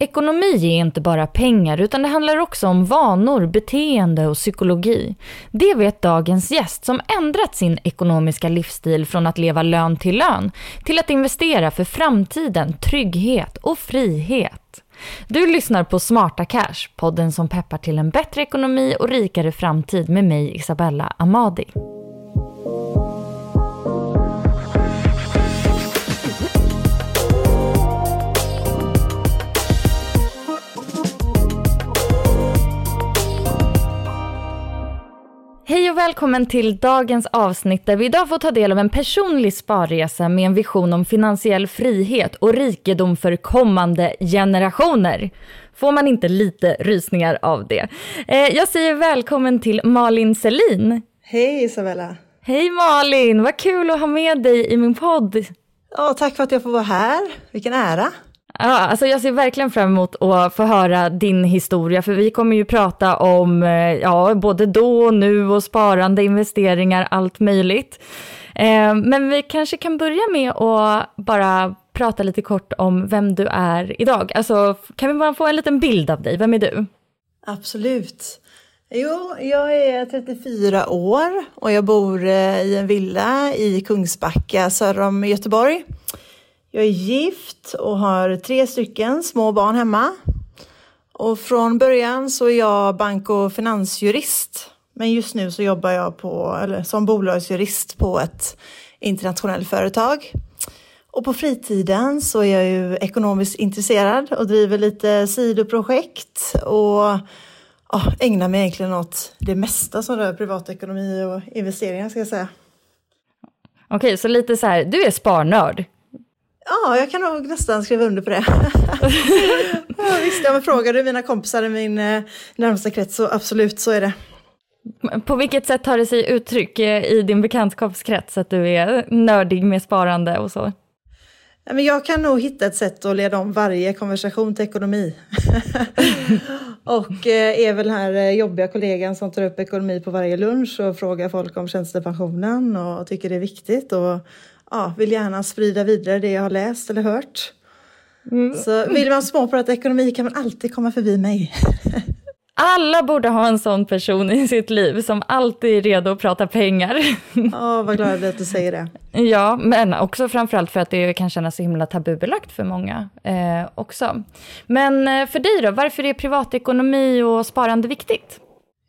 Ekonomi är inte bara pengar utan det handlar också om vanor, beteende och psykologi. Det vet dagens gäst som ändrat sin ekonomiska livsstil från att leva lön till lön till att investera för framtiden, trygghet och frihet. Du lyssnar på Smarta Cash, podden som peppar till en bättre ekonomi och rikare framtid med mig Isabella Amadi. Hej och välkommen till dagens avsnitt där vi idag får ta del av en personlig sparresa med en vision om finansiell frihet och rikedom för kommande generationer. Får man inte lite rysningar av det? Eh, jag säger välkommen till Malin Selin. Hej Isabella. Hej Malin, vad kul att ha med dig i min podd. Ja, tack för att jag får vara här. Vilken ära. Ja, alltså jag ser verkligen fram emot att få höra din historia, för vi kommer ju prata om eh, ja, både då och nu och sparande, investeringar, allt möjligt. Eh, men vi kanske kan börja med att bara prata lite kort om vem du är idag. Alltså, kan vi bara få en liten bild av dig? Vem är du? Absolut. Jo, jag är 34 år och jag bor eh, i en villa i Kungsbacka söder om Göteborg. Jag är gift och har tre stycken små barn hemma. Och från början så är jag bank och finansjurist. Men just nu så jobbar jag på, eller som bolagsjurist på ett internationellt företag. Och på fritiden så är jag ju ekonomiskt intresserad och driver lite sidoprojekt och ja, ägnar mig egentligen åt det mesta som rör privatekonomi och investeringar ska jag säga. Okej, så lite så här, du är sparnörd. Ja, jag kan nog nästan skriva under på det. ja, visst, ja, men frågar du mina kompisar i min eh, närmaste krets så absolut så är det. På vilket sätt tar det sig uttryck eh, i din bekantskapskrets att du är nördig med sparande och så? Ja, men jag kan nog hitta ett sätt att leda om varje konversation till ekonomi. och eh, är väl den här eh, jobbiga kollegan som tar upp ekonomi på varje lunch och frågar folk om tjänstepensionen och tycker det är viktigt. Och ja, vill gärna sprida vidare det jag har läst eller hört. Mm. Så vill man småprata ekonomi kan man alltid komma förbi mig. Alla borde ha en sån person i sitt liv som alltid är redo att prata pengar. Ja, oh, vad glad jag blir att du säger det. Ja, men också framförallt för att det kan kännas så himla tabubelagt för många eh, också. Men eh, för dig då, varför är privatekonomi och sparande viktigt?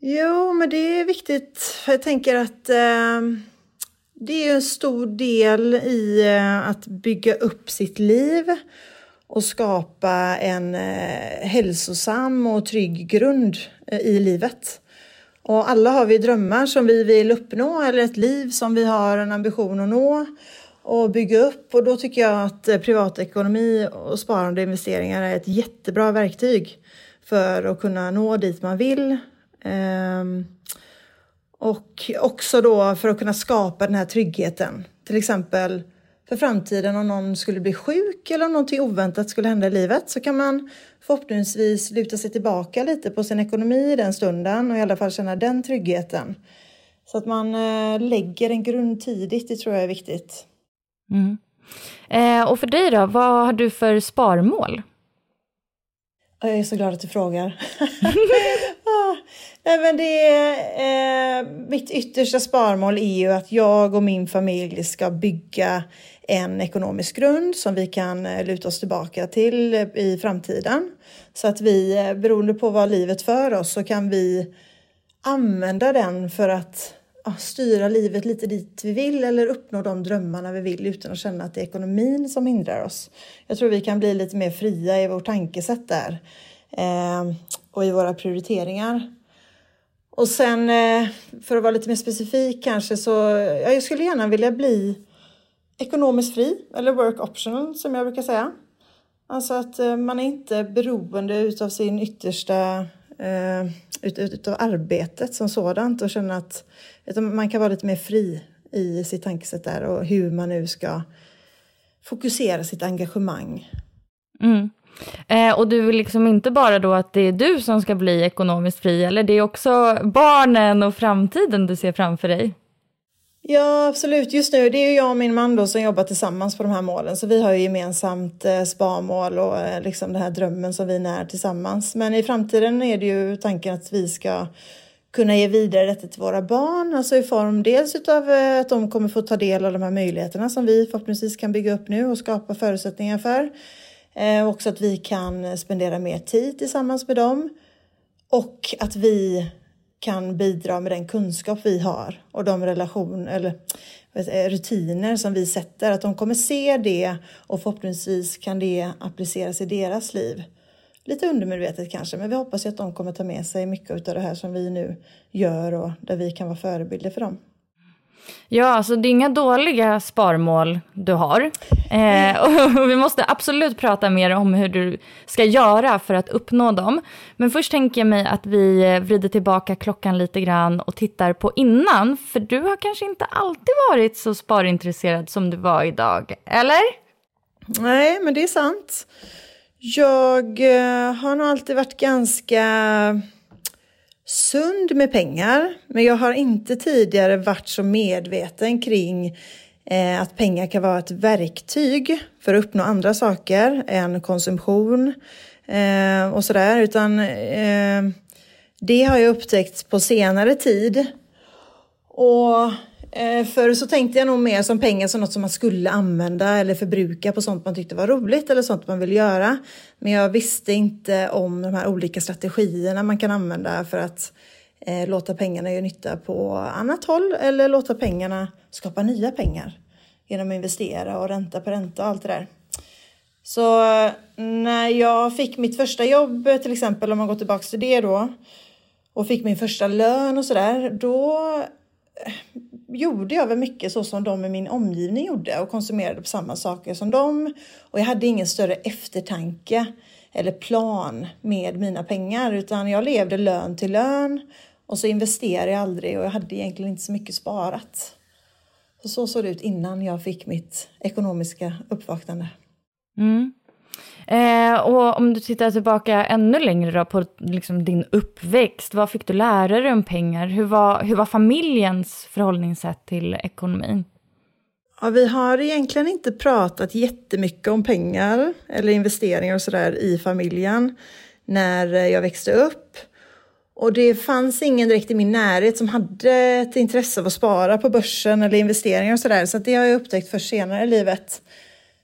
Jo, men det är viktigt för jag tänker att eh, det är en stor del i eh, att bygga upp sitt liv och skapa en eh, hälsosam och trygg grund eh, i livet. Och alla har vi drömmar som vi vill uppnå eller ett liv som vi har en ambition att nå och bygga upp och då tycker jag att privatekonomi och sparande och investeringar är ett jättebra verktyg för att kunna nå dit man vill. Ehm, och också då för att kunna skapa den här tryggheten. Till exempel för framtiden om någon skulle bli sjuk eller om någonting oväntat skulle hända i livet så kan man förhoppningsvis luta sig tillbaka lite på sin ekonomi i den stunden och i alla fall känna den tryggheten. Så att man eh, lägger en grund tidigt, det tror jag är viktigt. Mm. Eh, och för dig då, vad har du för sparmål? Jag är så glad att du frågar. Även det är, eh, mitt yttersta sparmål är ju att jag och min familj ska bygga en ekonomisk grund som vi kan eh, luta oss tillbaka till eh, i framtiden. Så att vi, eh, beroende på vad livet för oss, så kan vi använda den för att ja, styra livet lite dit vi vill eller uppnå de drömmarna vi vill utan att känna att det är ekonomin som hindrar oss. Jag tror vi kan bli lite mer fria i vårt tankesätt där eh, och i våra prioriteringar. Och sen eh, för att vara lite mer specifik kanske så ja, jag skulle gärna vilja bli ekonomiskt fri eller work optional som jag brukar säga. Alltså att eh, man är inte beroende utav sin yttersta eh, ut, ut, utav arbetet som sådant och känna att man kan vara lite mer fri i sitt tankesätt där och hur man nu ska fokusera sitt engagemang. Mm. Eh, och du vill liksom inte bara då att det är du som ska bli ekonomiskt fri, eller det är också barnen och framtiden du ser framför dig? Ja, absolut. Just nu det är ju jag och min man då som jobbar tillsammans på de här målen. Så vi har ju gemensamt eh, sparmål och eh, liksom den här drömmen som vi när tillsammans. Men i framtiden är det ju tanken att vi ska kunna ge vidare detta till våra barn, alltså i form dels utav eh, att de kommer få ta del av de här möjligheterna som vi förhoppningsvis kan bygga upp nu och skapa förutsättningar för. Eh, också att vi kan spendera mer tid tillsammans med dem och att vi kan bidra med den kunskap vi har och de relationer eller rutiner som vi sätter, att de kommer se det och förhoppningsvis kan det appliceras i deras liv. Lite undermedvetet kanske, men vi hoppas ju att de kommer ta med sig mycket av det här som vi nu gör och där vi kan vara förebilder för dem. Ja, alltså det är inga dåliga sparmål du har. Eh, och vi måste absolut prata mer om hur du ska göra för att uppnå dem. Men först tänker jag mig att vi vrider tillbaka klockan lite grann och tittar på innan. För du har kanske inte alltid varit så sparintresserad som du var idag, eller? Nej, men det är sant. Jag eh, har nog alltid varit ganska sund med pengar, men jag har inte tidigare varit så medveten kring eh, att pengar kan vara ett verktyg för att uppnå andra saker än konsumtion eh, och sådär, utan eh, det har jag upptäckt på senare tid. Och Eh, förr så tänkte jag nog mer som pengar som något som man skulle använda eller förbruka på sånt man tyckte var roligt eller sånt man ville göra. Men jag visste inte om de här olika strategierna man kan använda för att eh, låta pengarna göra nytta på annat håll eller låta pengarna skapa nya pengar genom att investera och ränta på ränta och allt det där. Så eh, när jag fick mitt första jobb till exempel, om man går tillbaka till det då, och fick min första lön och sådär, då eh, gjorde jag väl mycket så som de i min omgivning gjorde och konsumerade på samma saker som dem. Och jag hade ingen större eftertanke eller plan med mina pengar utan jag levde lön till lön och så investerade jag aldrig och jag hade egentligen inte så mycket sparat. Så, så såg det ut innan jag fick mitt ekonomiska uppvaknande. Mm. Eh, och om du tittar tillbaka ännu längre då på liksom din uppväxt, vad fick du lära dig om pengar? Hur var, hur var familjens förhållningssätt till ekonomin? Ja, vi har egentligen inte pratat jättemycket om pengar eller investeringar och sådär i familjen när jag växte upp. Och det fanns ingen direkt i min närhet som hade ett intresse av att spara på börsen eller investeringar och sådär. Så det har jag upptäckt först senare i livet.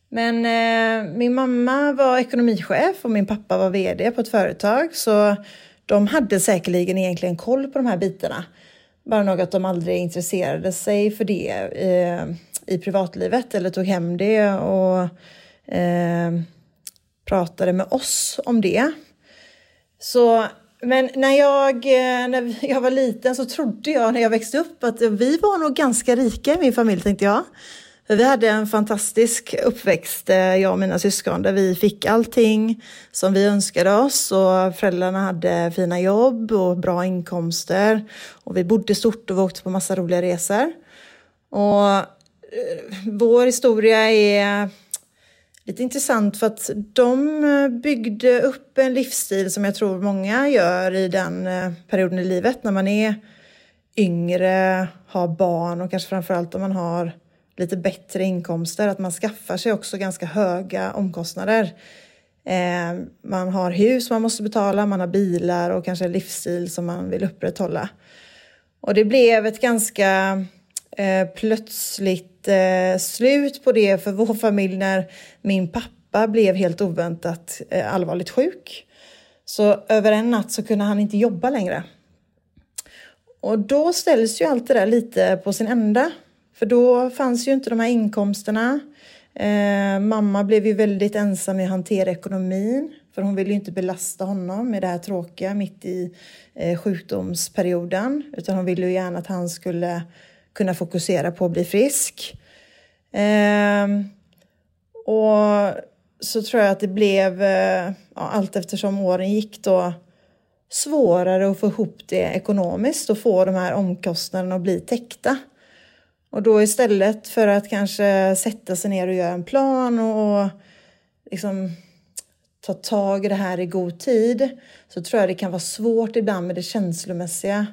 Men eh, min mamma var ekonomichef och min pappa var vd på ett företag så de hade säkerligen egentligen koll på de här bitarna. Bara nog att de aldrig intresserade sig för det eh, i privatlivet eller tog hem det och eh, pratade med oss om det. Så, men när jag, eh, när jag var liten så trodde jag när jag växte upp att vi var nog ganska rika i min familj tänkte jag. Vi hade en fantastisk uppväxt, eh, jag och mina syskon, där vi fick allting som vi önskade oss och föräldrarna hade fina jobb och bra inkomster och vi bodde stort och vi åkte på massa roliga resor. Och eh, vår historia är lite intressant för att de eh, byggde upp en livsstil som jag tror många gör i den perioden i livet när man är yngre, har barn och kanske framförallt om man har lite bättre inkomster, att man skaffar sig också ganska höga omkostnader. Eh, man har hus man måste betala, man har bilar och kanske en livsstil som man vill upprätthålla. Och det blev ett ganska eh, plötsligt eh, slut på det för vår familj när min pappa blev helt oväntat eh, allvarligt sjuk. Så över en natt så kunde han inte jobba längre. Och då ställs ju allt det där lite på sin ända. För då fanns ju inte de här inkomsterna. Eh, mamma blev ju väldigt ensam i att hantera ekonomin. För hon ville ju inte belasta honom med det här tråkiga mitt i eh, sjukdomsperioden. Utan hon ville ju gärna att han skulle kunna fokusera på att bli frisk. Eh, och så tror jag att det blev, eh, ja, allt eftersom åren gick då, svårare att få ihop det ekonomiskt och få de här omkostnaderna att bli täckta. Och då istället för att kanske sätta sig ner och göra en plan och liksom ta tag i det här i god tid så tror jag det kan vara svårt ibland med det känslomässiga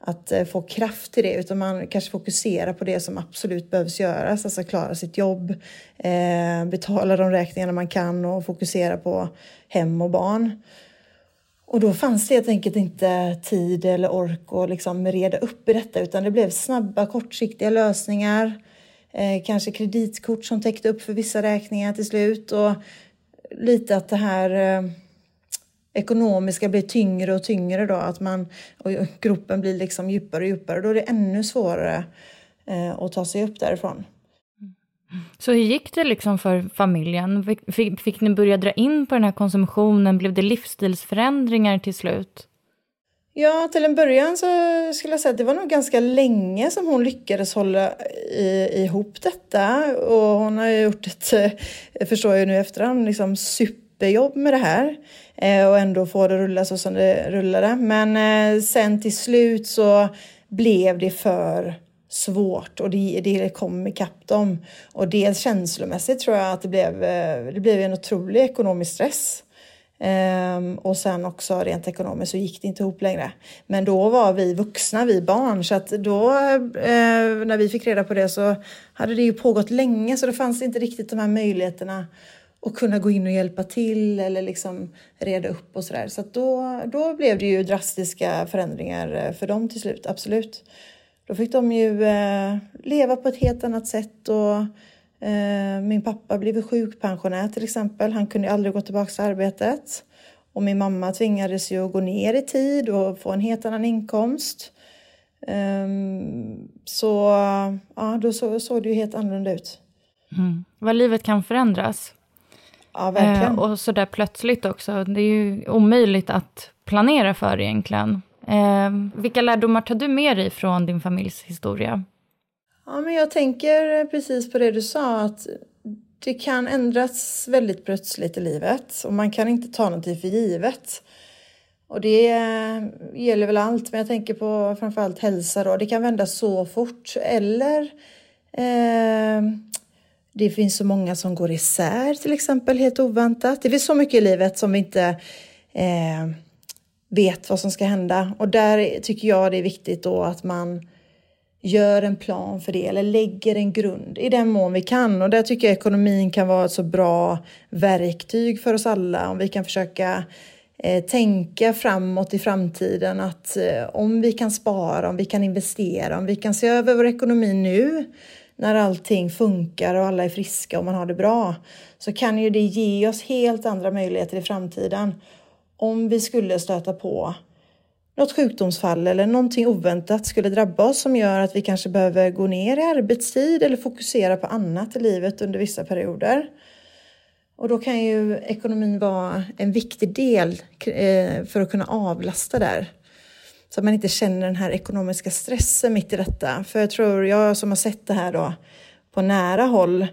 att eh, få kraft till det utan man kanske fokuserar på det som absolut behövs göras, alltså klara sitt jobb, eh, betala de räkningarna man kan och fokusera på hem och barn. Och då fanns det helt enkelt inte tid eller ork att liksom reda upp i detta utan det blev snabba kortsiktiga lösningar. Eh, kanske kreditkort som täckte upp för vissa räkningar till slut och lite att det här eh, ekonomiska blir tyngre och tyngre då, att man, och gropen blir liksom djupare och djupare. Då är det ännu svårare eh, att ta sig upp därifrån. Så hur gick det liksom för familjen? Fick, fick ni börja dra in på den här konsumtionen? Blev det livsstilsförändringar till slut? Ja, till en början så skulle jag säga att det var nog ganska länge som hon lyckades hålla i, ihop detta. Och hon har ju gjort ett, jag förstår jag nu efterhand, liksom superjobb med det här. Eh, och ändå få det rulla så som det rullade. Men eh, sen till slut så blev det för svårt och det, det kom ikapp dem. Och dels känslomässigt tror jag att det blev, eh, det blev en otrolig ekonomisk stress. Um, och sen också rent ekonomiskt så gick det inte ihop längre. Men då var vi vuxna, vi barn, så att då uh, när vi fick reda på det så hade det ju pågått länge så det fanns inte riktigt de här möjligheterna att kunna gå in och hjälpa till eller liksom reda upp och sådär. Så att då, då blev det ju drastiska förändringar eh, för dem till slut, absolut. Då fick de ju eh, leva på ett helt annat sätt och eh, min pappa blev sjukpensionär till exempel. Han kunde aldrig gå tillbaka till arbetet. Och min mamma tvingades ju att gå ner i tid och få en helt annan inkomst. Um, så ja, då såg så det ju helt annorlunda ut. Mm. Vad livet kan förändras. Ja, verkligen. Eh, och så där plötsligt också. Det är ju omöjligt att planera för egentligen. Eh, vilka lärdomar tar du med dig från din familjs historia? Ja, men jag tänker precis på det du sa, att det kan ändras väldigt plötsligt i livet och man kan inte ta någonting för givet. Och det eh, gäller väl allt, men jag tänker på framförallt hälsa då. Det kan vända så fort eller eh, det finns så många som går isär till exempel helt oväntat. Det finns så mycket i livet som vi inte eh, vet vad som ska hända. Och där tycker jag det är viktigt då att man gör en plan för det eller lägger en grund i den mån vi kan. Och där tycker jag ekonomin kan vara ett så bra verktyg för oss alla om vi kan försöka eh, tänka framåt i framtiden att eh, om vi kan spara, om vi kan investera, om vi kan se över vår ekonomi nu när allting funkar och alla är friska och man har det bra så kan ju det ge oss helt andra möjligheter i framtiden om vi skulle stöta på något sjukdomsfall eller någonting oväntat skulle drabba oss som gör att vi kanske behöver gå ner i arbetstid eller fokusera på annat i livet under vissa perioder. Och då kan ju ekonomin vara en viktig del eh, för att kunna avlasta där. Så att man inte känner den här ekonomiska stressen mitt i detta. För jag tror, jag som har sett det här då på nära håll,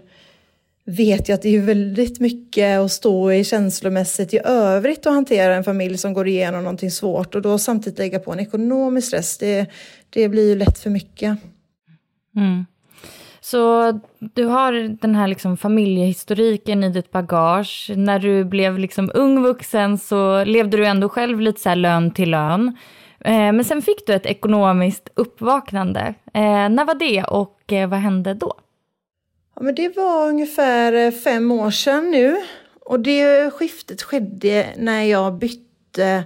vet jag att det är väldigt mycket att stå i känslomässigt i övrigt och hantera en familj som går igenom någonting svårt och då samtidigt lägga på en ekonomisk stress. Det, det blir ju lätt för mycket. Mm. Så du har den här liksom familjehistoriken i ditt bagage. När du blev liksom ung vuxen så levde du ändå själv lite så här lön till lön. Eh, men sen fick du ett ekonomiskt uppvaknande. Eh, när var det och eh, vad hände då? Ja, men det var ungefär eh, fem år sedan nu. Och det skiftet skedde när jag bytte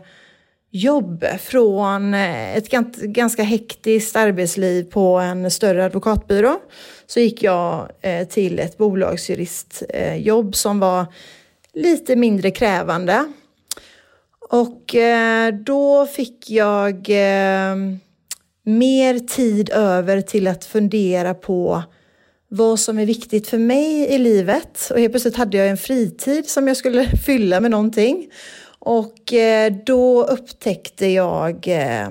jobb från eh, ett ganska hektiskt arbetsliv på en större advokatbyrå. Så gick jag eh, till ett bolagsjuristjobb som var lite mindre krävande. Och då fick jag mer tid över till att fundera på vad som är viktigt för mig i livet. Och helt plötsligt hade jag en fritid som jag skulle fylla med någonting. Och eh, då upptäckte jag eh,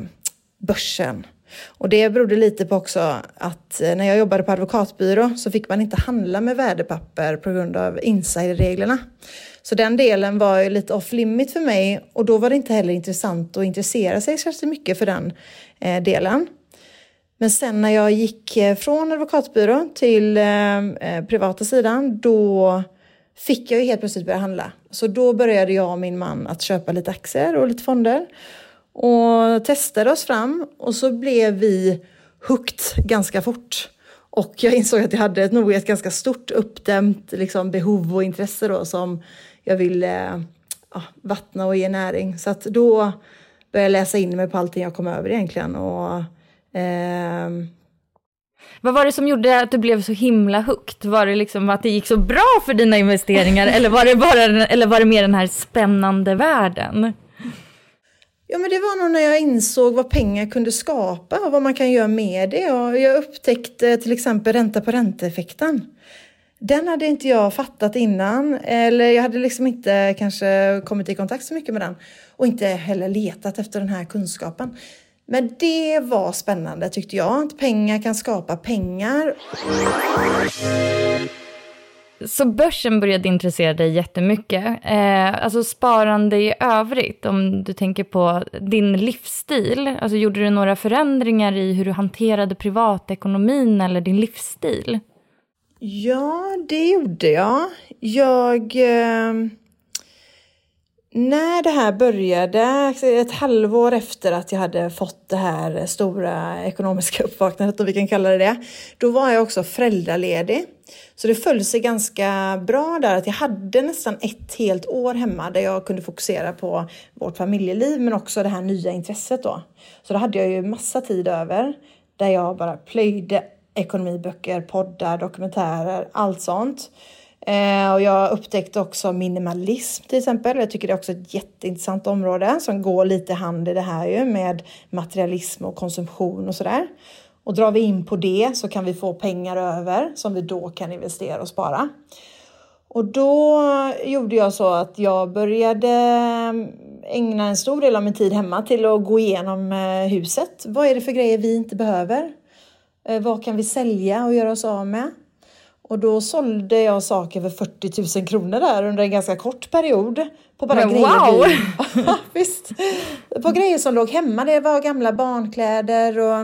börsen. Och det berodde lite på också att eh, när jag jobbade på advokatbyrå så fick man inte handla med värdepapper på grund av insiderreglerna. Så den delen var ju lite off limit för mig och då var det inte heller intressant att intressera sig särskilt mycket för den delen. Men sen när jag gick eh, från advokatbyrån till eh, eh, privata sidan, då fick jag ju helt plötsligt börja handla. Så då började jag och min man att köpa lite aktier och lite fonder och testade oss fram och så blev vi hooked ganska fort. Och jag insåg att jag hade nog ett ganska stort uppdämt liksom, behov och intresse då som jag ville eh, ja, vattna och ge näring. Så att då började jag läsa in mig på allting jag kom över egentligen. Och, eh... Vad var det som gjorde att du blev så himla hooked? Var det liksom att det gick så bra för dina investeringar eller var det, bara, eller var det mer den här spännande världen? Ja, men det var nog när jag insåg vad pengar kunde skapa och vad man kan göra med det. Och jag upptäckte till exempel ränta på ränta-effekten. Den hade inte jag fattat innan, eller jag hade liksom inte kanske kommit i kontakt så mycket med den och inte heller letat efter den här kunskapen. Men det var spännande tyckte jag, att pengar kan skapa pengar. Så börsen började intressera dig jättemycket. Eh, alltså sparande i övrigt, om du tänker på din livsstil. Alltså gjorde du några förändringar i hur du hanterade privatekonomin eller din livsstil? Ja, det gjorde jag. Jag... Eh, när det här började, ett halvår efter att jag hade fått det här stora ekonomiska uppvaknandet, om vi kan kalla det det, då var jag också föräldraledig. Så det föll sig ganska bra där att jag hade nästan ett helt år hemma där jag kunde fokusera på vårt familjeliv men också det här nya intresset då. Så då hade jag ju massa tid över där jag bara plöjde ekonomiböcker, poddar, dokumentärer, allt sånt. Eh, och jag upptäckte också minimalism till exempel. Jag tycker det är också ett jätteintressant område som går lite hand i det här ju med materialism och konsumtion och sådär. Och drar vi in på det så kan vi få pengar över som vi då kan investera och spara. Och då gjorde jag så att jag började mm, ägna en stor del av min tid hemma till att gå igenom eh, huset. Vad är det för grejer vi inte behöver? Eh, vad kan vi sälja och göra oss av med? Och då sålde jag saker för 40 000 kronor där under en ganska kort period. På bara Men grejer wow! Vi, visst. På grejer som låg hemma. Det var gamla barnkläder och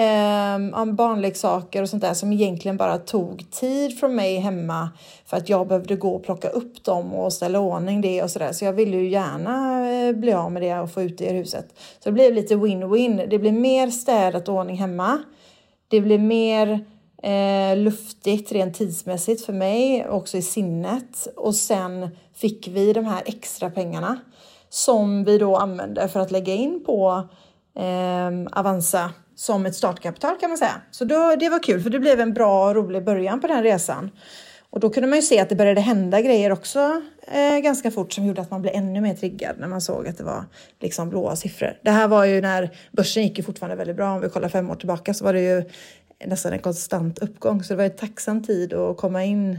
eh, barnleksaker och sånt där som egentligen bara tog tid från mig hemma för att jag behövde gå och plocka upp dem och ställa ordning det och sådär. Så jag ville ju gärna eh, bli av med det och få ut det i huset. Så det blev lite win-win. Det blev mer städat ordning hemma det blir mer eh, luftigt rent tidsmässigt för mig, också i sinnet. Och sen fick vi de här extra pengarna som vi då använde för att lägga in på eh, Avanza som ett startkapital kan man säga. Så då, det var kul för det blev en bra och rolig början på den resan. Och då kunde man ju se att det började hända grejer också eh, ganska fort som gjorde att man blev ännu mer triggad när man såg att det var liksom blåa siffror. Det här var ju när börsen gick ju fortfarande väldigt bra. Om vi kollar fem år tillbaka så var det ju nästan en konstant uppgång. Så det var en tacksam tid att komma in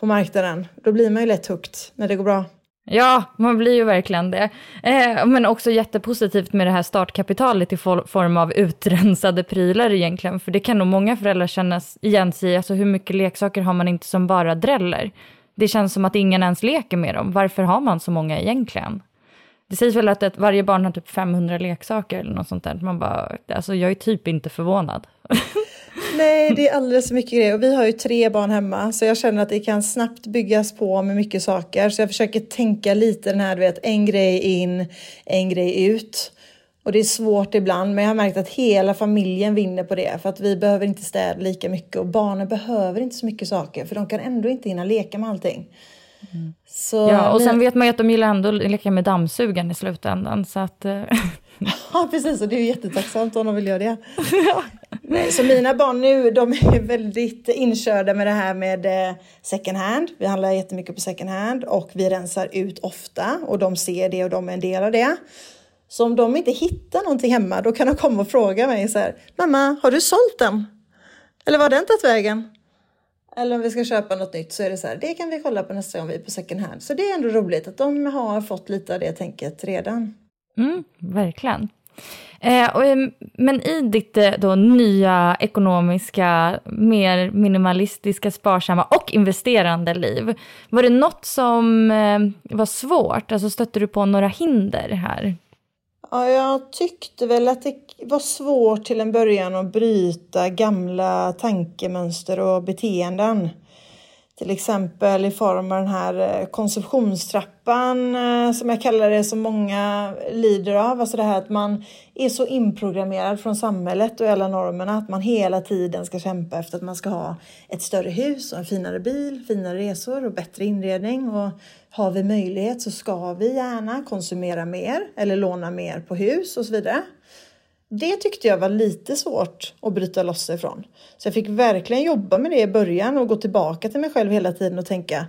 på marknaden. Då blir man ju lätt hooked när det går bra. Ja, man blir ju verkligen det. Eh, men också jättepositivt med det här startkapitalet i form av utrensade prylar egentligen. För det kan nog många föräldrar känna igen sig i. Alltså hur mycket leksaker har man inte som bara dräller? Det känns som att ingen ens leker med dem. Varför har man så många egentligen? Det sägs väl att ett, varje barn har typ 500 leksaker eller något sånt där. Man bara, alltså jag är typ inte förvånad. Nej, det är alldeles för mycket grejer. Och vi har ju tre barn hemma, så jag känner att det kan snabbt byggas på med mycket saker. Så jag försöker tänka lite den här, du vet, en grej in, en grej ut. Och det är svårt ibland, men jag har märkt att hela familjen vinner på det. För att vi behöver inte städa lika mycket och barnen behöver inte så mycket saker, för de kan ändå inte hinna leka med allting. Mm. Så, ja, och sen vet man ju att de gillar ändå att leka med dammsugaren i slutändan. Så att, eh, ja, precis. Och det är ju jättetacksamt om de vill göra det. Så mina barn nu, de är väldigt inkörda med det här med eh, second hand. Vi handlar jättemycket på second hand och vi rensar ut ofta och de ser det och de är en del av det. Så om de inte hittar någonting hemma, då kan de komma och fråga mig så här, mamma, har du sålt den? Eller var den tagit vägen? Eller om vi ska köpa något nytt så är det så här, det kan vi kolla på nästa gång vi är på second hand. Så det är ändå roligt att de har fått lite av det tänket redan. Mm, verkligen. Eh, och, eh, men i ditt eh, då, nya ekonomiska, mer minimalistiska, sparsamma och investerande liv, var det något som eh, var svårt? Alltså stötte du på några hinder här? Ja, jag tyckte väl att det var svårt till en början att bryta gamla tankemönster och beteenden. Till exempel i form av den här eh, konsumtionstrappan eh, som jag kallar det som många lider av. Alltså det här att man är så inprogrammerad från samhället och alla normerna att man hela tiden ska kämpa efter att man ska ha ett större hus och en finare bil, finare resor och bättre inredning. Och har vi möjlighet så ska vi gärna konsumera mer eller låna mer på hus och så vidare. Det tyckte jag var lite svårt att bryta loss ifrån. Så jag fick verkligen jobba med det i början och gå tillbaka till mig själv hela tiden och tänka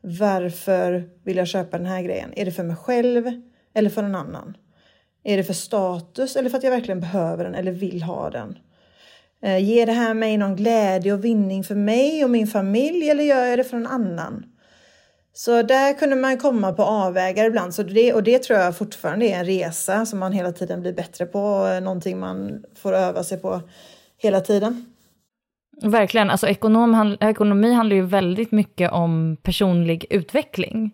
varför vill jag köpa den här grejen? Är det för mig själv eller för någon annan? Är det för status eller för att jag verkligen behöver den eller vill ha den? Eh, ger det här mig någon glädje och vinning för mig och min familj eller gör jag det för någon annan? Så där kunde man komma på avvägar ibland. Så det, och det tror jag fortfarande är en resa som man hela tiden blir bättre på. Någonting man får öva sig på hela tiden. Verkligen. Alltså ekonom, ekonomi handlar ju väldigt mycket om personlig utveckling.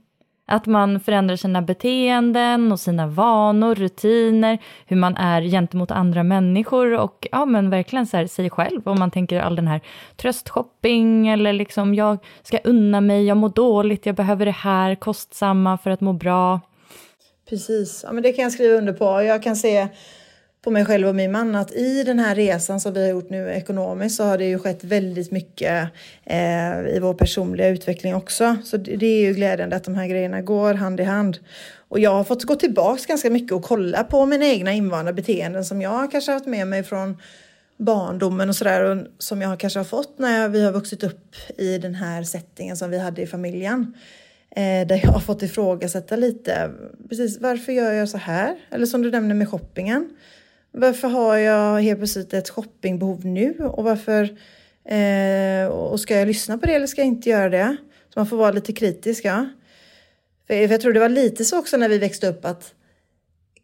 Att man förändrar sina beteenden och sina vanor, rutiner, hur man är gentemot andra människor och ja, men verkligen så här, sig själv. Om man tänker all den här tröstshopping eller liksom jag ska unna mig, jag mår dåligt, jag behöver det här kostsamma för att må bra. Precis, ja, men det kan jag skriva under på. Jag kan se på mig själv och min man att i den här resan som vi har gjort nu ekonomiskt så har det ju skett väldigt mycket eh, i vår personliga utveckling också. Så det, det är ju glädjande att de här grejerna går hand i hand. Och jag har fått gå tillbaks ganska mycket och kolla på mina egna invanda beteenden som jag kanske har haft med mig från barndomen och sådär som jag kanske har fått när vi har vuxit upp i den här settingen som vi hade i familjen. Eh, där jag har fått ifrågasätta lite, precis varför gör jag så här? Eller som du nämnde med shoppingen. Varför har jag helt plötsligt ett shoppingbehov nu och varför eh, och ska jag lyssna på det eller ska jag inte göra det? Så man får vara lite kritisk. Ja. För jag tror det var lite så också när vi växte upp att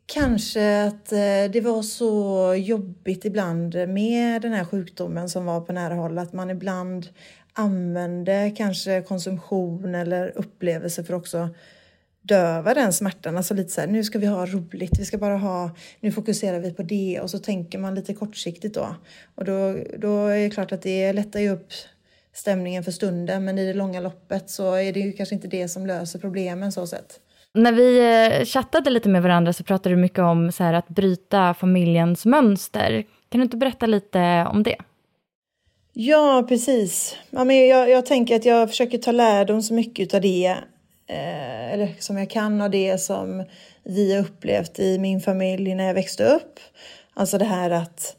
kanske att eh, det var så jobbigt ibland med den här sjukdomen som var på nära håll att man ibland använde kanske konsumtion eller upplevelse för också döva den smärtan. Alltså lite så här, nu ska vi ha roligt, vi ska bara ha, nu fokuserar vi på det och så tänker man lite kortsiktigt då. Och då, då är det klart att det lättar ju upp stämningen för stunden men i det långa loppet så är det ju kanske inte det som löser problemen så sett. När vi eh, chattade lite med varandra så pratade du mycket om så här att bryta familjens mönster. Kan du inte berätta lite om det? Ja, precis. Ja, men jag, jag tänker att jag försöker ta lärdom så mycket av det eh, eller som jag kan av det som vi har upplevt i min familj när jag växte upp. Alltså det här att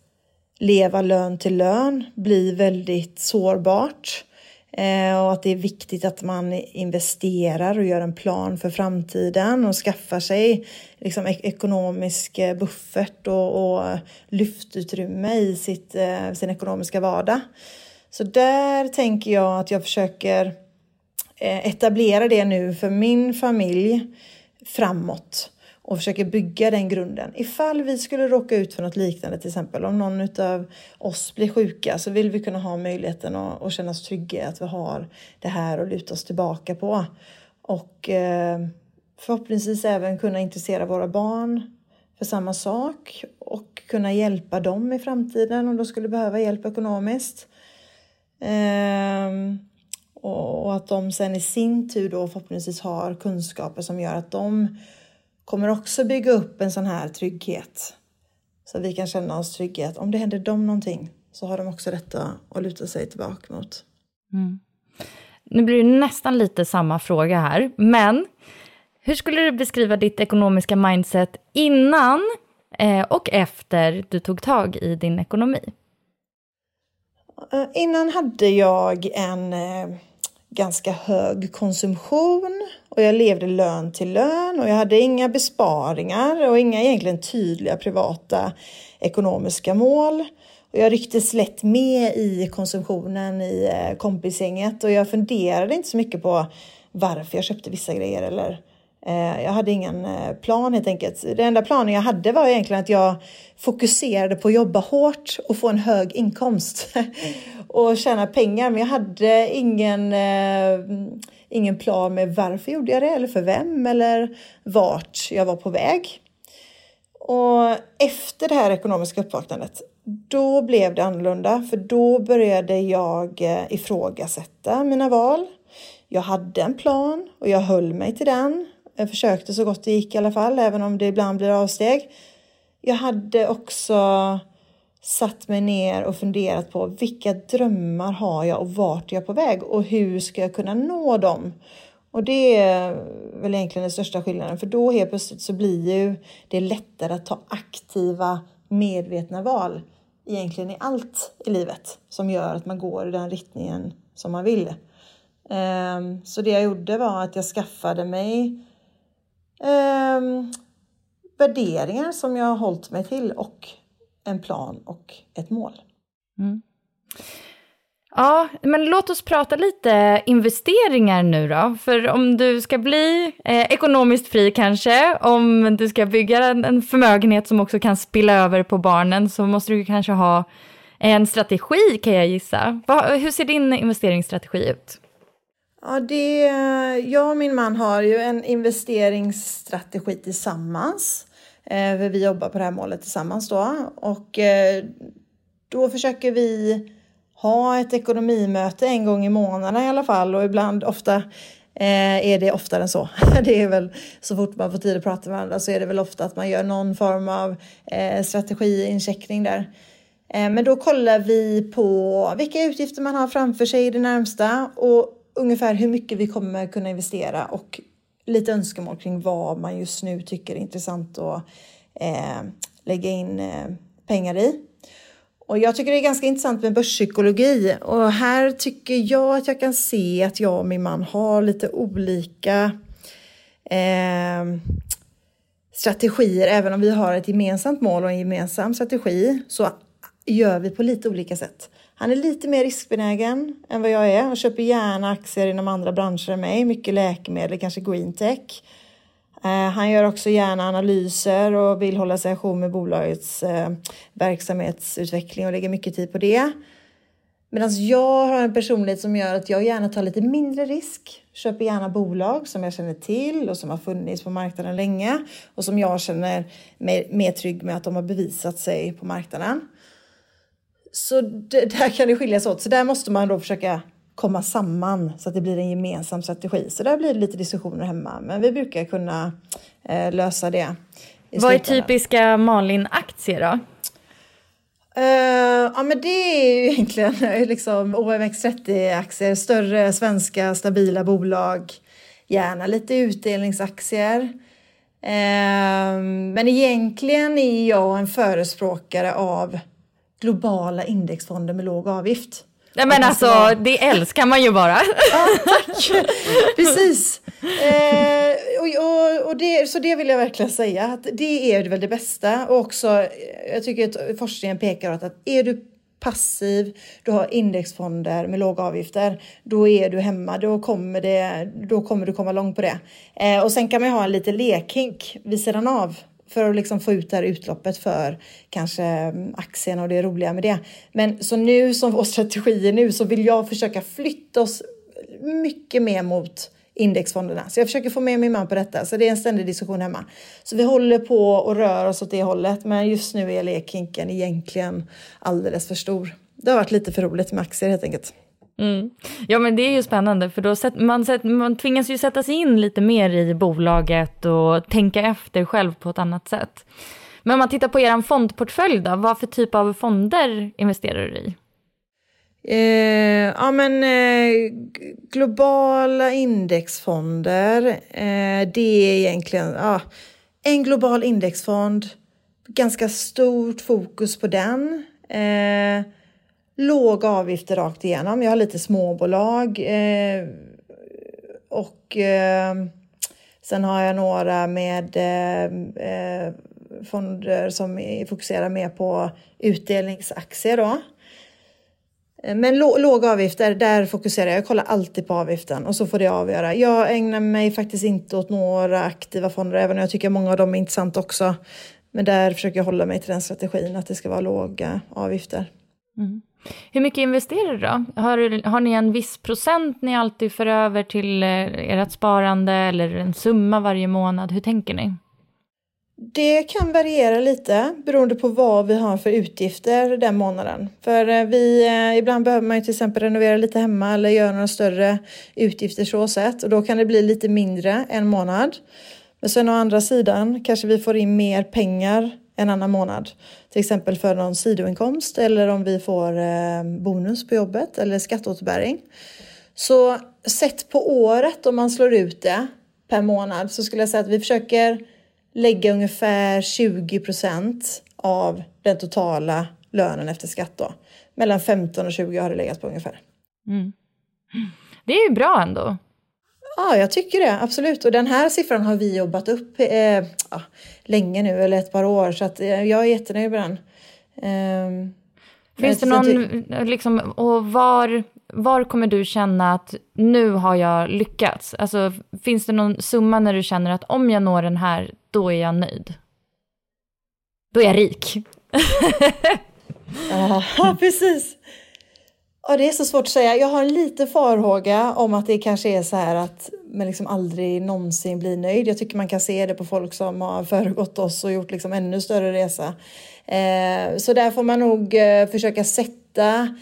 leva lön till lön blir väldigt sårbart. Eh, och att det är viktigt att man investerar och gör en plan för framtiden och skaffar sig liksom, ekonomisk eh, buffert och, och lyftutrymme i sitt, eh, sin ekonomiska vardag. Så där tänker jag att jag försöker Eh, etablera det nu för min familj framåt och försöker bygga den grunden. Ifall vi skulle råka ut för något liknande, till exempel om någon av oss blir sjuka, så vill vi kunna ha möjligheten att, att känna oss trygga att vi har det här att luta oss tillbaka på. Och eh, förhoppningsvis även kunna intressera våra barn för samma sak och kunna hjälpa dem i framtiden om de skulle behöva hjälp ekonomiskt. Eh, och att de sen i sin tur då förhoppningsvis har kunskaper som gör att de kommer också bygga upp en sån här trygghet. Så att vi kan känna oss trygga att om det händer dem någonting så har de också detta att luta sig tillbaka mot. Mm. Nu blir det nästan lite samma fråga här, men hur skulle du beskriva ditt ekonomiska mindset innan eh, och efter du tog tag i din ekonomi? Eh, innan hade jag en eh, ganska hög konsumtion och jag levde lön till lön och jag hade inga besparingar och inga egentligen tydliga privata ekonomiska mål. Och jag rycktes lätt med i konsumtionen i eh, kompisgänget och jag funderade inte så mycket på varför jag köpte vissa grejer eller Eh, jag hade ingen eh, plan helt enkelt. Den enda planen jag hade var egentligen att jag fokuserade på att jobba hårt och få en hög inkomst och tjäna pengar. Men jag hade ingen, eh, ingen plan med varför gjorde jag det eller för vem eller vart jag var på väg. Och efter det här ekonomiska uppvaknandet då blev det annorlunda för då började jag ifrågasätta mina val. Jag hade en plan och jag höll mig till den. Jag försökte så gott det gick i alla fall, även om det ibland blir avsteg. Jag hade också satt mig ner och funderat på vilka drömmar har jag och vart är jag på väg och hur ska jag kunna nå dem? Och det är väl egentligen den största skillnaden, för då helt plötsligt så blir ju det lättare att ta aktiva medvetna val egentligen i allt i livet som gör att man går i den riktningen som man vill. Ehm, så det jag gjorde var att jag skaffade mig eh, värderingar som jag har hållit mig till och en plan och ett mål. Mm. Ja, men låt oss prata lite investeringar nu då. För om du ska bli eh, ekonomiskt fri kanske, om du ska bygga en, en, förmögenhet som också kan spilla över på barnen så måste du kanske ha en strategi kan jag gissa. Va, hur ser din investeringsstrategi ut? Ja, det, jag och min man har ju en investeringsstrategi tillsammans. Eh, vi jobbar på det här målet tillsammans då och eh, då försöker vi ha ett ekonomimöte en gång i månaden i alla fall och ibland ofta eh, är det oftare än så. Det är väl så fort man får tid att prata med varandra så är det väl ofta att man gör någon form av eh, strategiincheckning där. Eh, men då kollar vi på vilka utgifter man har framför sig i det närmsta och ungefär hur mycket vi kommer kunna investera och lite önskemål kring vad man just nu tycker är intressant att eh, lägga in eh, pengar i. Och jag tycker det är ganska intressant med börspsykologi och här tycker jag att jag kan se att jag och min man har lite olika eh, strategier. Även om vi har ett gemensamt mål och en gemensam strategi så gör vi på lite olika sätt. Han är lite mer riskbenägen än vad jag är och köper gärna aktier inom andra branscher än mig. Mycket läkemedel, kanske green tech. Eh, han gör också gärna analyser och vill hålla sig ajour med bolagets eh, verksamhetsutveckling och lägger mycket tid på det. Medan jag har en personlighet som gör att jag gärna tar lite mindre risk. Köper gärna bolag som jag känner till och som har funnits på marknaden länge och som jag känner mig mer trygg med att de har bevisat sig på marknaden. Så det, där kan det skilja sig åt. Så där måste man då försöka komma samman så att det blir en gemensam strategi. Så där blir det lite diskussioner hemma, men vi brukar kunna eh, lösa det. Vad är typiska Malin-aktier då? Uh, ja men det är ju egentligen liksom OMX30-aktier, större svenska stabila bolag, gärna lite utdelningsaktier. Uh, men egentligen är jag en förespråkare av globala indexfonder med låg avgift. Nej men alltså, vara... det älskar man ju bara. Ja, tack! Precis. Eh, och, och, och det, så det vill jag verkligen säga, att det är väl det bästa. Och också, jag tycker att forskningen pekar åt att är du passiv, du har indexfonder med låga avgifter, då är du hemma. Då kommer, det, då kommer du komma långt på det. Eh, och sen kan man ha en liten lekhink vid sidan av för att liksom få ut det här utloppet för kanske mm, aktien och det roliga med det. Men så nu som vår strategi är nu så vill jag försöka flytta oss mycket mer mot indexfonderna. Så jag försöker få med min man på detta, så det är en ständig diskussion hemma. Så vi håller på och rör oss åt det hållet, men just nu är lekhinken egentligen alldeles för stor. Det har varit lite för roligt med aktier helt enkelt. Mm. Ja men det är ju spännande för då sätt, man, sätt, man tvingas ju sätta sig in lite mer i bolaget och tänka efter själv på ett annat sätt. Men om man tittar på er fondportfölj då, vad för typ av fonder investerar du i? Eh, ja men eh, globala indexfonder, eh, det är egentligen ah, en global indexfond, ganska stort fokus på den. Eh, låga avgifter rakt igenom. Jag har lite småbolag eh, och eh, sen har jag några med eh, eh fonder som fokuserar mer på utdelningsaktier då. Men låga avgifter, där fokuserar jag. Jag kollar alltid på avgiften och så får det avgöra. Jag ägnar mig faktiskt inte åt några aktiva fonder, även om jag tycker många av dem är intressanta också. Men där försöker jag hålla mig till den strategin, att det ska vara låga avgifter. Mm. Hur mycket investerar du då? Har, har ni en viss procent ni alltid för över till eh, ert sparande eller en summa varje månad? Hur tänker ni? Det kan variera lite beroende på vad vi har för utgifter den månaden. För eh, vi, eh, ibland behöver man ju till exempel renovera lite hemma eller göra några större utgifter så sätt och då kan det bli lite mindre en månad. Men sen å andra sidan kanske vi får in mer pengar en annan månad. Till exempel för någon sidoinkomst eller om vi får eh, bonus på jobbet eller skatteåterbäring. Så sett på året om man slår ut det per månad så skulle jag säga att vi försöker lägga ungefär 20 procent av den totala lönen efter skatt då. Mellan 15 och 20 har det legat på ungefär. Mm. Det är ju bra ändå. Ja, jag tycker det. Absolut. Och den här siffran har vi jobbat upp eh, ja, länge nu, eller ett par år. Så att, eh, jag är jättenöjd med den. Eh, Finns det någon, liksom, och var, var kommer du känna att nu har jag lyckats? Alltså, finns det någon summa när du känner att om jag når den här, då är jag nöjd? Då är jag rik. ja, precis. Ja, det är så svårt att säga. Jag har en liten farhåga om att det kanske är så här att man liksom aldrig någonsin blir nöjd. Jag tycker man kan se det på folk som har föregått oss och gjort liksom ännu större resa. Eh, så där får man nog eh, försöka sätta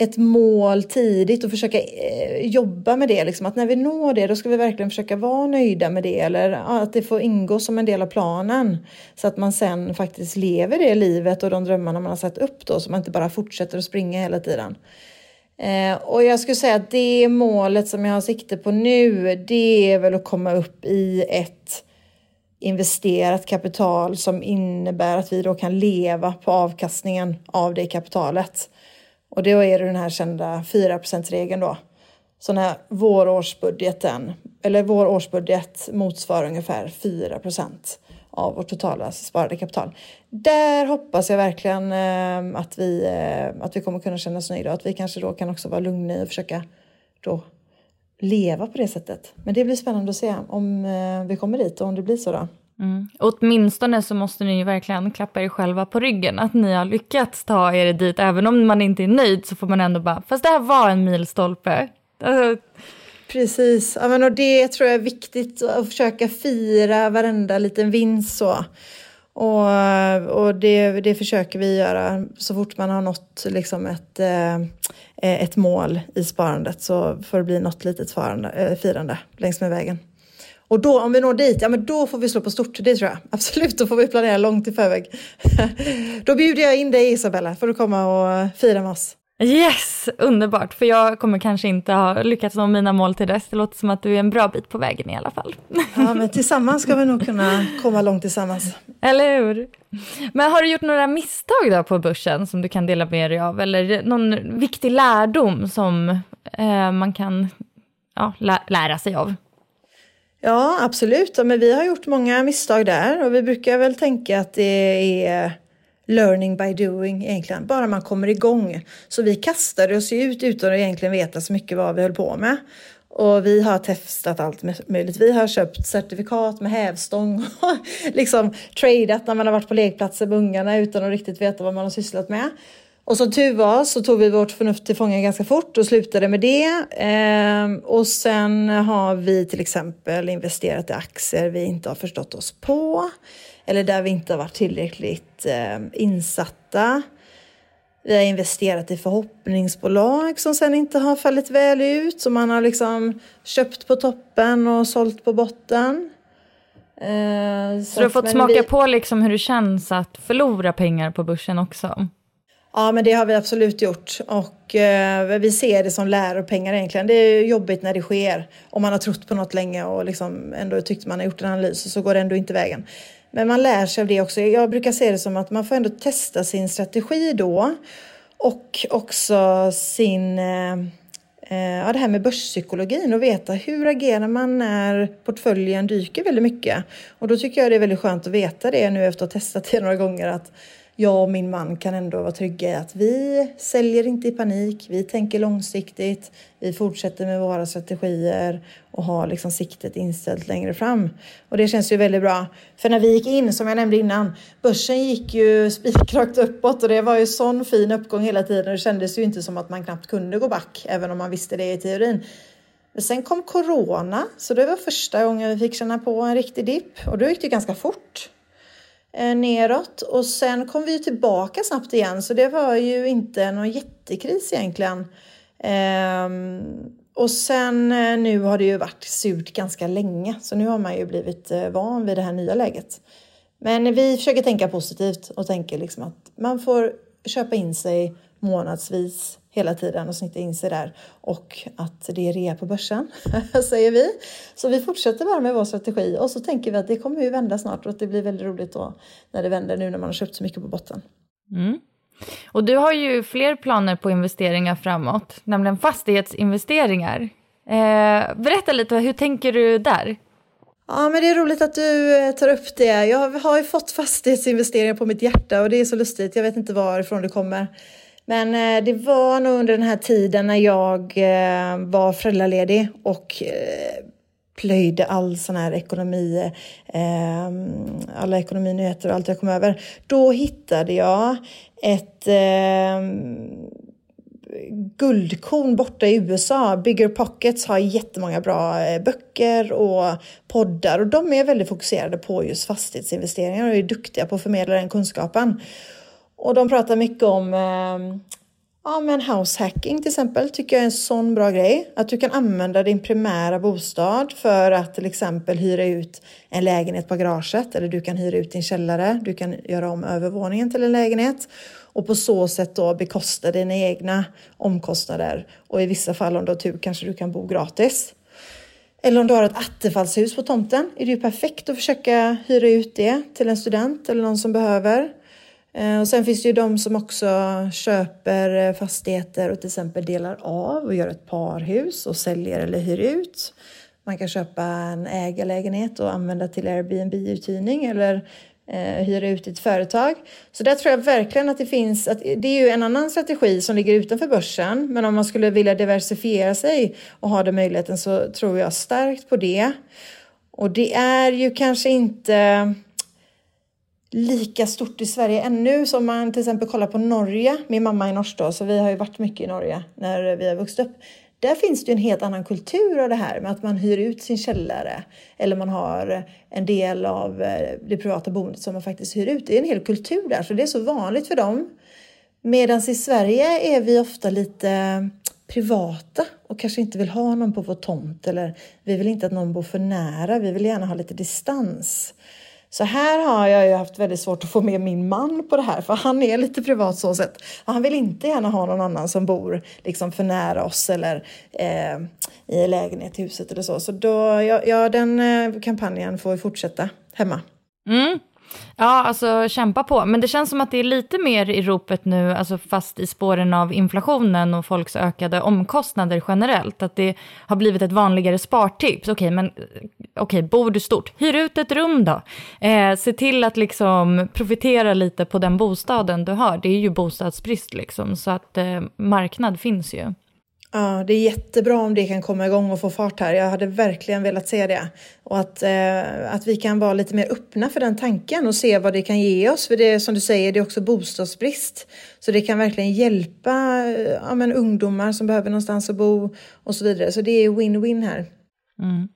ett mål tidigt och försöka eh, jobba med det. Liksom. Att när vi når det, då ska vi verkligen försöka vara nöjda med det eller att det får ingå som en del av planen. Så att man sen faktiskt lever det livet och de drömmarna man har satt upp då, så man inte bara fortsätter att springa hela tiden. Eh, och jag skulle säga att det målet som jag har sikte på nu, det är väl att komma upp i ett investerat kapital som innebär att vi då kan leva på avkastningen av det kapitalet. Och då är det den här kända 4 regeln då. Så när vår årsbudgeten, eller vår årsbudget motsvarar ungefär 4% av vårt totala sparade kapital. Där hoppas jag verkligen eh, att, vi, eh, att vi kommer kunna känna oss nöjda och att vi kanske då kan också vara lugna i och försöka då leva på det sättet. Men det blir spännande att se om eh, vi kommer dit och om det blir så då. Mm. Åtminstone så måste ni ju verkligen klappa er själva på ryggen att ni har lyckats ta er dit. Även om man inte är nöjd så får man ändå bara, fast det här var en milstolpe. Alltså, Precis, ja, men och det tror jag är viktigt att försöka fira varenda liten vinst så. Och, och det, det försöker vi göra så fort man har nått liksom ett, eh, ett mål i sparandet så får det bli något litet farande, eh, firande längs med vägen. Och då, om vi når dit, ja men då får vi slå på stort, det tror jag. Absolut, då får vi planera långt i förväg. då bjuder jag in dig Isabella, får du komma och fira med oss. Yes, underbart. För jag kommer kanske inte ha lyckats nå mina mål till dess. Det låter som att du är en bra bit på vägen i alla fall. Ja, men tillsammans ska vi nog kunna komma långt tillsammans. Eller hur? Men har du gjort några misstag då på börsen som du kan dela med dig av? Eller någon viktig lärdom som eh, man kan ja, lä lära sig av? Ja, absolut. men vi har gjort många misstag där och vi brukar väl tänka att det är learning by doing egentligen, bara man kommer igång. Så vi kastade oss ut utan att egentligen veta så mycket vad vi höll på med. Och vi har testat allt möjligt. Vi har köpt certifikat med hävstång och liksom tradeat när man har varit på lekplatser med ungarna utan att riktigt veta vad man har sysslat med. Och som tur var så tog vi vårt förnuft till fånga ganska fort och slutade med det. Eh, och sen har vi till exempel investerat i aktier vi inte har förstått oss på eller där vi inte har varit tillräckligt eh, insatta. Vi har investerat i förhoppningsbolag som sen inte har fallit väl ut. Så man har liksom köpt på toppen och sålt på botten. Eh, så, så, du har fått smaka vi... på liksom hur det känns att förlora pengar på börsen också? Ja, men det har vi absolut gjort och eh, vi ser det som läropengar egentligen. Det är jobbigt när det sker om man har trott på något länge och liksom ändå tyckt man har gjort en analys och så går det ändå inte vägen. Men man lär sig av det också. Jag brukar se det som att man får ändå testa sin strategi då och också sin eh, eh ja, det här med börspsykologin och veta hur agerar man när portföljen dyker väldigt mycket. Och då tycker jag det är väldigt skönt att veta det nu efter att ha testat det några gånger att jag och min man kan ändå vara trygga i att vi säljer inte i panik, vi tänker långsiktigt, vi fortsätter med våra strategier och har liksom siktet inställt längre fram. Och det känns ju väldigt bra. För när vi gick in, som jag nämnde innan, börsen gick ju spikrakt uppåt och det var ju sån fin uppgång hela tiden. Det kändes ju inte som att man knappt kunde gå back, även om man visste det i teorin. Men sen kom corona, så det var första gången vi fick känna på en riktig dipp och då gick det ganska fort. Eh, neråt och sen kom vi tillbaka snabbt igen så det var ju inte någon jättekris egentligen. Ehm, och sen eh, nu har det ju varit surt ganska länge så nu har man ju blivit eh, van vid det här nya läget. Men vi försöker tänka positivt och tänker liksom att man får köpa in sig månadsvis hela tiden och snitta in sig där och att det är rea på börsen, säger vi. Så vi fortsätter bara med vår strategi och så tänker vi att det kommer ju vända snart och att det blir väldigt roligt då när det vänder nu när man har köpt så mycket på botten. Mm. Och du har ju fler planer på investeringar framåt, nämligen fastighetsinvesteringar. Eh, berätta lite, hur tänker du där? Ja, men det är roligt att du eh, tar upp det. Jag har ju fått fastighetsinvesteringar på mitt hjärta och det är så lustigt. Jag vet inte varifrån det kommer. Men eh, det var nog under den här tiden när jag eh, var föräldraledig och eh, plöjde all sån här ekonomi, alla ekonominyheter och allt jag kom över. Då hittade jag ett guldkorn borta i USA. Bigger Pockets har jättemånga bra böcker och poddar och de är väldigt fokuserade på just fastighetsinvesteringar och är duktiga på att förmedla den kunskapen. Och de pratar mycket om eh, ja, men house hacking till exempel tycker jag är en sån bra grej. Att du kan använda din primära bostad för att till exempel hyra ut en lägenhet på garaget eller du kan hyra ut din källare. Du kan göra om övervåningen till en lägenhet och på så sätt då bekosta dina egna omkostnader och i vissa fall om du har tur kanske du kan bo gratis. Eller om du har ett attefallshus på tomten är det ju perfekt att försöka hyra ut det till en student eller någon som behöver. Eh, och sen finns det ju de som också köper eh, fastigheter och till exempel delar av och gör ett parhus och säljer eller hyr ut. Man kan köpa en ägarlägenhet och använda till Airbnb-uthyrning eller eh, hyra ut i ett företag. Så där tror jag verkligen att det finns, att det är ju en annan strategi som ligger utanför börsen, men om man skulle vilja diversifiera sig och ha den möjligheten så tror jag starkt på det. Och det är ju kanske inte lika stort i Sverige ännu som man till exempel kollar på Norge. Min mamma är norsk då, så vi har ju varit mycket i Norge när vi har vuxit upp. Där finns det en helt annan kultur av det här med att man hyr ut sin källare eller man har en del av eh, det privata boendet som man faktiskt hyr ut. Det är en hel kultur där, så det är så vanligt för dem. Medan i Sverige är vi ofta lite privata och kanske inte vill ha någon på vår tomt eller vi vill inte att någon bor för nära. Vi vill gärna ha lite distans. Så här har jag ju haft väldigt svårt att få med min man på det här, för han är lite privat så sätt. Han vill inte gärna ha någon annan som bor liksom för nära oss eller eh, i lägenhet i huset eller så. Så då, ja, ja den eh, kampanjen får fortsätta hemma. Mm. Ja, alltså kämpa på. Men det känns som att det är lite mer i ropet nu, alltså fast i spåren av inflationen och folks ökade omkostnader generellt. Att det har blivit ett vanligare spartips. Okej, men okej, bor du stort? Hyr ut ett rum då. Eh, se till att liksom profitera lite på den bostaden du har. Det är ju bostadsbrist liksom, så att eh, marknad finns ju. Ja, det är jättebra om det kan komma igång och få fart här. Jag hade verkligen velat se det. Och att, eh, att vi kan vara lite mer öppna för den tanken och se vad det kan ge oss. För det är som du säger, det är också bostadsbrist. Så det kan verkligen hjälpa eh, ja, men ungdomar som behöver någonstans att bo och så vidare. Så det är win-win här. Mm.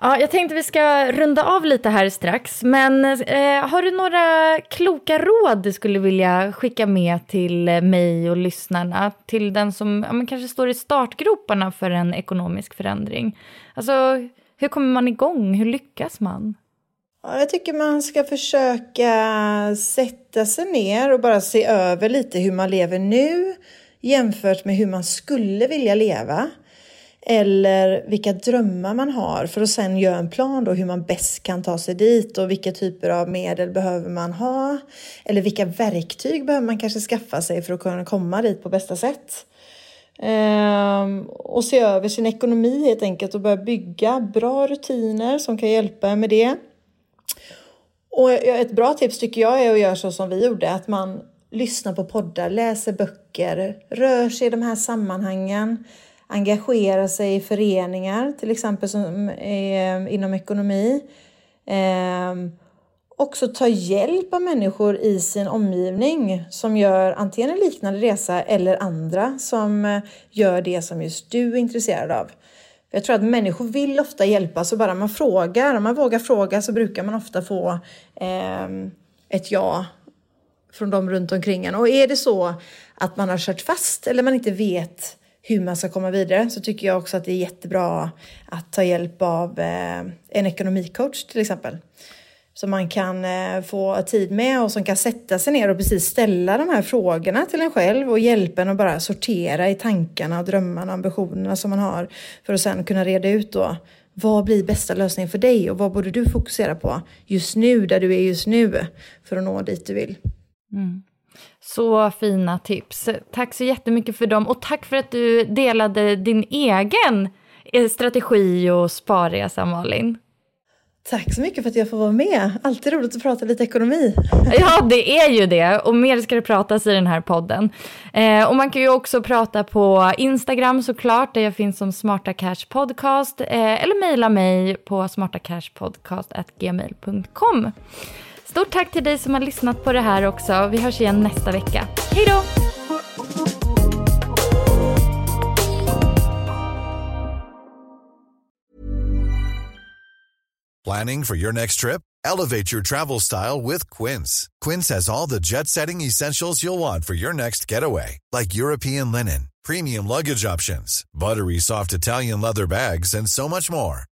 Ja, jag tänkte vi ska runda av lite här strax, men eh, har du några kloka råd du skulle vilja skicka med till mig och lyssnarna? Till den som ja, kanske står i startgroparna för en ekonomisk förändring. Alltså, hur kommer man igång? Hur lyckas man? Ja, jag tycker man ska försöka sätta sig ner och bara se över lite hur man lever nu jämfört med hur man skulle vilja leva eller vilka drömmar man har för att sen göra en plan då hur man bäst kan ta sig dit och vilka typer av medel behöver man ha eller vilka verktyg behöver man kanske skaffa sig för att kunna komma dit på bästa sätt. Ehm, och se över sin ekonomi helt enkelt och börja bygga bra rutiner som kan hjälpa med det. Och ett bra tips tycker jag är att göra så som vi gjorde, att man lyssnar på poddar, läser böcker, rör sig i de här sammanhangen engagera sig i föreningar, till exempel som, eh, inom ekonomi. Eh, också ta hjälp av människor i sin omgivning som gör antingen en liknande resa eller andra som eh, gör det som just du är intresserad av. Jag tror att människor vill ofta hjälpa, så bara man frågar, om man vågar fråga så brukar man ofta få eh, ett ja från de runt omkring en. Och är det så att man har kört fast eller man inte vet hur man ska komma vidare så tycker jag också att det är jättebra att ta hjälp av eh, en ekonomicoach till exempel. Som man kan eh, få tid med och som kan sätta sig ner och precis ställa de här frågorna till en själv och hjälpa en att bara sortera i tankarna och drömmarna och ambitionerna som man har för att sen kunna reda ut då vad blir bästa lösningen för dig och vad borde du fokusera på just nu där du är just nu för att nå dit du vill. Mm. Så fina tips. Tack så jättemycket för dem och tack för att du delade din egen eh, strategi och sparresa, Malin. Tack så mycket för att jag får vara med. Alltid roligt att prata lite ekonomi. Ja, det är ju det. Och mer ska det pratas i den här podden. Eh, och man kan ju också prata på Instagram såklart, där jag finns som Smarta Cash Podcast. Eh, eller mejla mig på smartacashpodcast.gmail.com. Stort tack till dig som har lyssnat på det här också. Vi hörs igen nästa vecka. Hej då! Planning for your next trip? Elevate your travel style with Quince. Quince has all the jet-setting essentials you'll want for your next getaway, like European linen, premium luggage options, buttery soft Italian leather bags, and so much more.